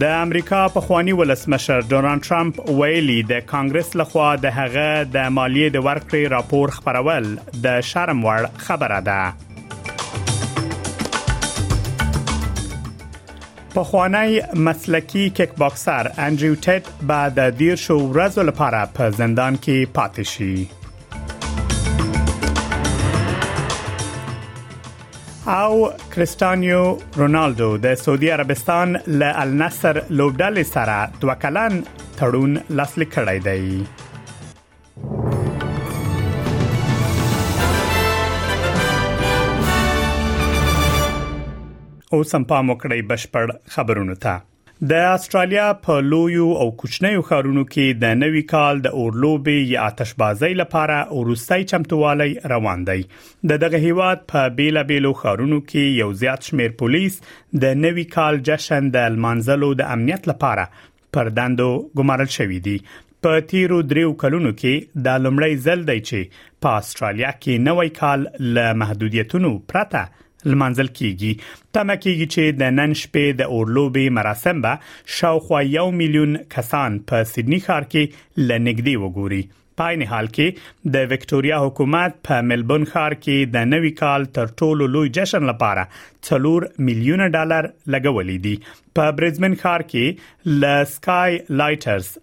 د امریکا په خوانی ولسمشر ډونالد ترامپ ویلي د کانګرس لخوا د هغه د مالیې د ورکړې راپور خبرول د شرم وړ خبره ده په خوانی مسلکی کیک باکسر انډریو ټیټ بعد د دیر شو ورځو لپاره په زندان کې پاتې شي او کریستانیو رونالدو د سعودي عربستان له النصر لوبډلې سره دوه کلن تړون لاسلیک کړی دی اوس هم پام وکړئ بشپړ خبرونه ته د استرالیا په لویو او کوچنیو ښارونو کې د نوي کال د اورلوبې یا آتشبازۍ لپاره ورستۍ چمتووالی روان دی د دغه هیواد په بیلا بیلو ښارونو کې یو زیات شمیر پولیس د نوي کال جشن د المنزلو د امنیت لپاره پر دندو ګمارل شوې دي په تیرو دریو کلونو کې دا لومړی ځل دی چې په استرالیا کې نوی کال له محدودیتونو پرته لمانځل کیږي تمه کیږي چې د نن شپې د اورلوبي مراسم به شاوخوا یو میلیون کسان په سیدنی ښار کې لنګدي وګوري په عین حال کې د وکټوريا حکومت په ملبون ښار کې د نوي کال تر ټولو لوی جشن لپاره 3 میلیون ډالر لګولې دي په برزمن ښار کې ل سکای لایټرز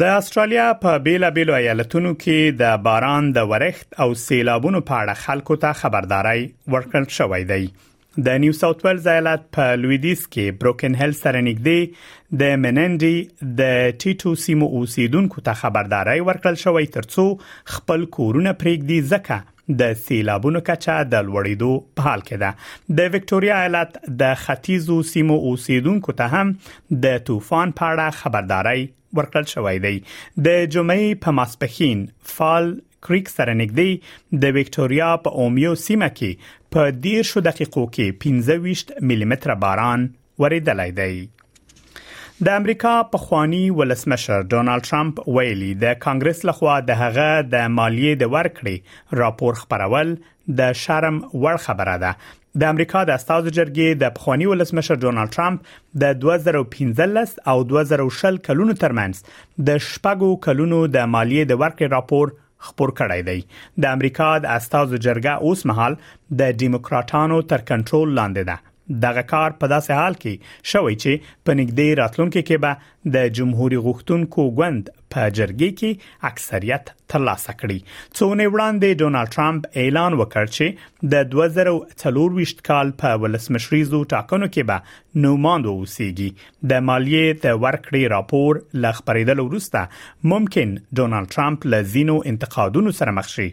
د استرالیا په بیلا بیلو ایالتونو کې د باران د ورښت او سیلابونو په اړه خلکو ته خبرداري ورکړل شوې ده د نیو ساوث ویلز ایالت په لویدیځ کې بروکن هیل سره نږدې د منندي د ټیټو سیمو اوسیدونکو ته خبرداري ورکړل شوې ترڅو خپل کورونه پرېږدي ځکه د سیلابونو کچه د لوړېدو په حال کې ده د وکټوريا ایالت د ختیځو سیمو اوسیدونکو ته هم د طوفان په اړه خبرداري ورکړل شوې ده د جمعې په ماسپخین فال کریک سره نږدې د وکټوريا په اومیو سیمه کې په 10 دقیقو کې 15 ملي متر باران ورېدلای دی د امریکا پخوانی ولسمشر ډونالد ترامپ ویلي د کانګرس لخوا د هغه د مالیې د ورکړې راپور خبرول د شرم وړ خبره ده د امریکا د استازو جرګې د پخوانی ولسمشر ډونالد ترامپ د 2015 او 2020 کلونو ترمنځ د شپږو کلونو د مالیې د ورکړې راپور خپور کړی دی د امریکا د استازو جرګه اوس مهال د دیموکراتانو تر کنټرول لاندې ده دغه کار په داسې حال کې شوی چې په نږدې راتلونکي کې به د جمهوریت غوښتونکو ګوند په جرګې کې اکثریت ترلاسه کړي څو نه وړاندې ډونالد ترامپ اعلان وکړ چې د 2024 کال په ولسمشریزو ټاکنو کې به نوماند ووسیږي د مالیې د ورکړې راپور له خبرېدلو وروسته ممکن ډونالد ترامپ له زینو انتقادونو سره مخ شي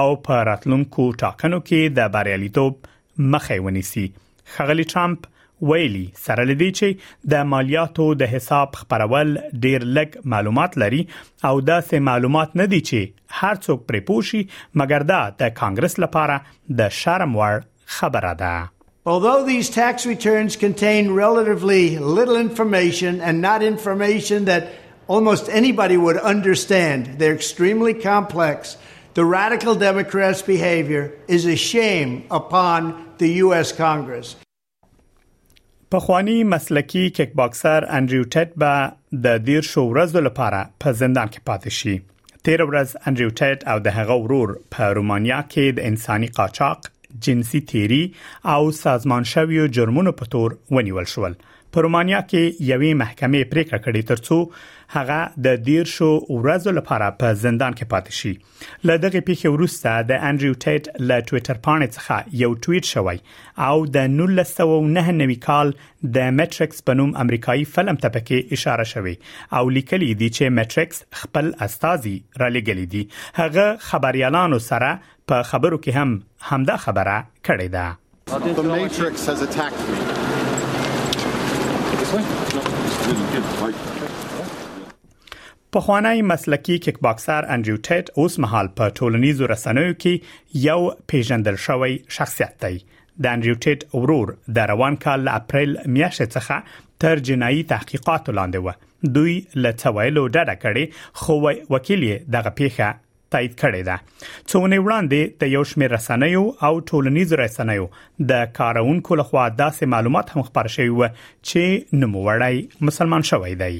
او په راتلونکو ټاکنو کې د بریالیتوب مخه ونیسي خغلی ترامپ ویلي سره لدی چې د مالیاتو د حساب خبرول ډیر لګ معلومات لري او دا سه معلومات نه دي چې هر څوک پرې پوشي مګر دا د کانګرس لپاره د شرم وړ خبره ده Although these tax returns contain relatively little information and not information that almost anybody would understand, they're extremely complex. the radical Democrats' behavior is a shame upon the US Congress. پخوانی مسلکی کیک باکسر انډریو ټټ به د 13 ورځو لپاره په زندان کې پاتې شي تیر ورځ انډریو ټټ او د هغه ورور په رومانیا کې د انساني قاچاق جنسي تیری او سازمان شویو جرمونو په تور ونیول شول په رومانیا کې یوې محکمې پریکړه کړې ترڅو هغه د 13 ورځو لپاره په زندان کې پاتې شي له دغه پیښې وروسته د انډریو ټیټ له ټوئیټر پاڼې څخه یو ټویټ شوی او د 1999 کال د میټریکس په نوم امریکایي فلم ته پکې اشاره شوې او لیکلي دي چې میټریکس خپل استاذي را لګلې دي هغه خبريالانو سره په خبرو کې هم همدا خبره کړې ده The Matrix has attacked me. This way? No. Good, good. Right. پخوانی مسلکي کیک باکسر انډریو ټیټ اوس مهال په ټولنیزو رسنیو کې یو پیژندل شوی شخصیت دی د انډریو ټیټ ورور د روان کال له اپریل میاشتې څخه تر جنایي تحقیقاتو لاندې و دوی له څه ویلو ډډه کړې خو وکیل یې دغه پیښه تایید کړې ده څو نه وړاندې د یو شمېر رسنیو او ټولنیزو رسنیو د کارونکو لخوا داسې معلومات هم خبر شوی و چې نوموړی مسلمان شوی دی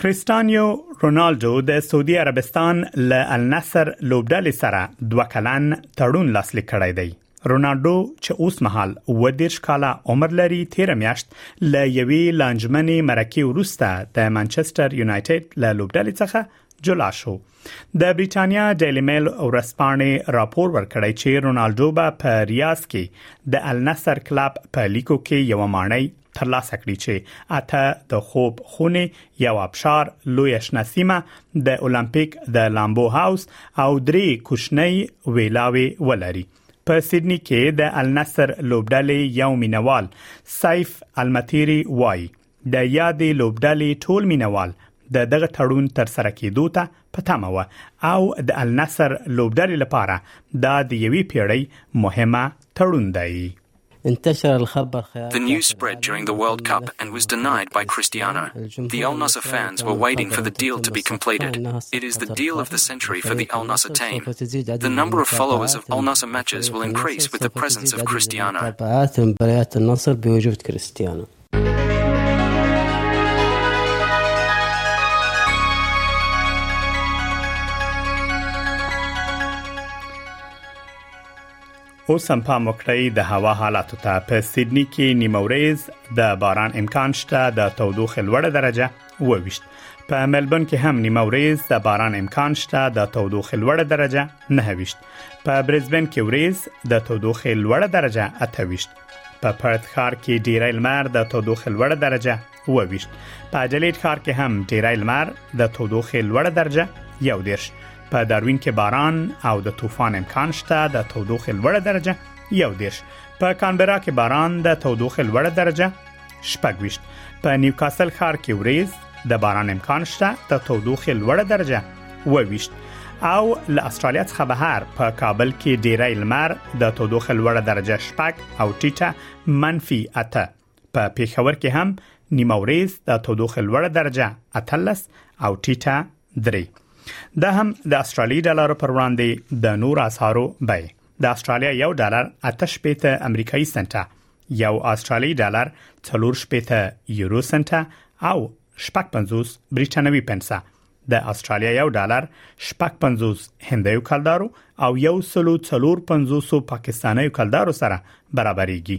کریستانیو رونالدو د سعودي عربستان له النصر لوبډلې سره دوه کلن تړون لاسلیک کړی دی رونالدو چې اوس مهال و دیر شکاله عمر لري 13 میاشت له یوې لانجمنې مرکه وروسته د مانچستر یونایټډ له لوبډلې څخه جلا شو د بریټانیا ډیلی میل ورسپانې راپور ورکړی چې رونالدو به په ریاض کې د النصر کلب په لیکو کې یو مانای ترلاسه کړي چې اته د خوب خونه یو ابشار لوی شنه سیمه د اولمپیک د لامبو هاوس او درې کوچنۍ ویلاوي ولري په سیدنی کې د النصر لوبډلې یو مینوال سیف المتيري وای د یادې لوبډلې ټول مینوال د دغه تړون تر سره کېدو ته په تمه و او د النصر لوبډلې لپاره دا د یوې پیړۍ مهمه تړون دی The news spread during the World Cup and was denied by Cristiano. The Al Nasser fans were waiting for the deal to be completed. It is the deal of the century for the Al Nasser team. The number of followers of Al Nasser matches will increase with the presence of Cristiano. اوس هم پام وکړئ د هوا حالاتو ته په سیدنی کې نیمه ورځ د باران امکان شته د تودوخې لوړه درجه وویشت په ملبون کې هم نیمه ورځ د باران امکان شته د تودوخې لوړه درجه نه ویشت په برزبن کې ورځ د تودوخې لوړه درجه اتويشت په پرت ښار کې ډیری لمر د تودوخې لوړه درجه وویشت په اډلیډ ښار کې هم ډیری لمر د تودوخې لوړه درجه یو دیرش په داروین کې باران او د طوفان امکان شته د تودوخې لوړه درجه یو دیرش په کانبرا کې باران د تودوخې لوړه درجه شپږویشت په نیوکاسل ښار کې وریز د باران امکان شته د تودوخې لوړه درجه وویشت او له استرالیا څخه بهر په کابل کې ډیری لمر د تودوخې لوړه درجه شپږ او ټیټه منفي اته په پیښور کې هم نیمه ورځ د تودوخه لوړه درجه 13 او ټیټه 3 د هم د استرالی ډالر پر وړاندې د نور اسعارو بای د استرالیا یو ډالر 8 پېته امریکایي سنت یو استرالی ډالر 4 پېته یورو سنت او شپږ 50 بریټانوي پنسه د استرالیا یو ډالر شپږ 50 هندیو کلدارو او یو سلو 450 پاکستانیو کلدارو سره برابرېږي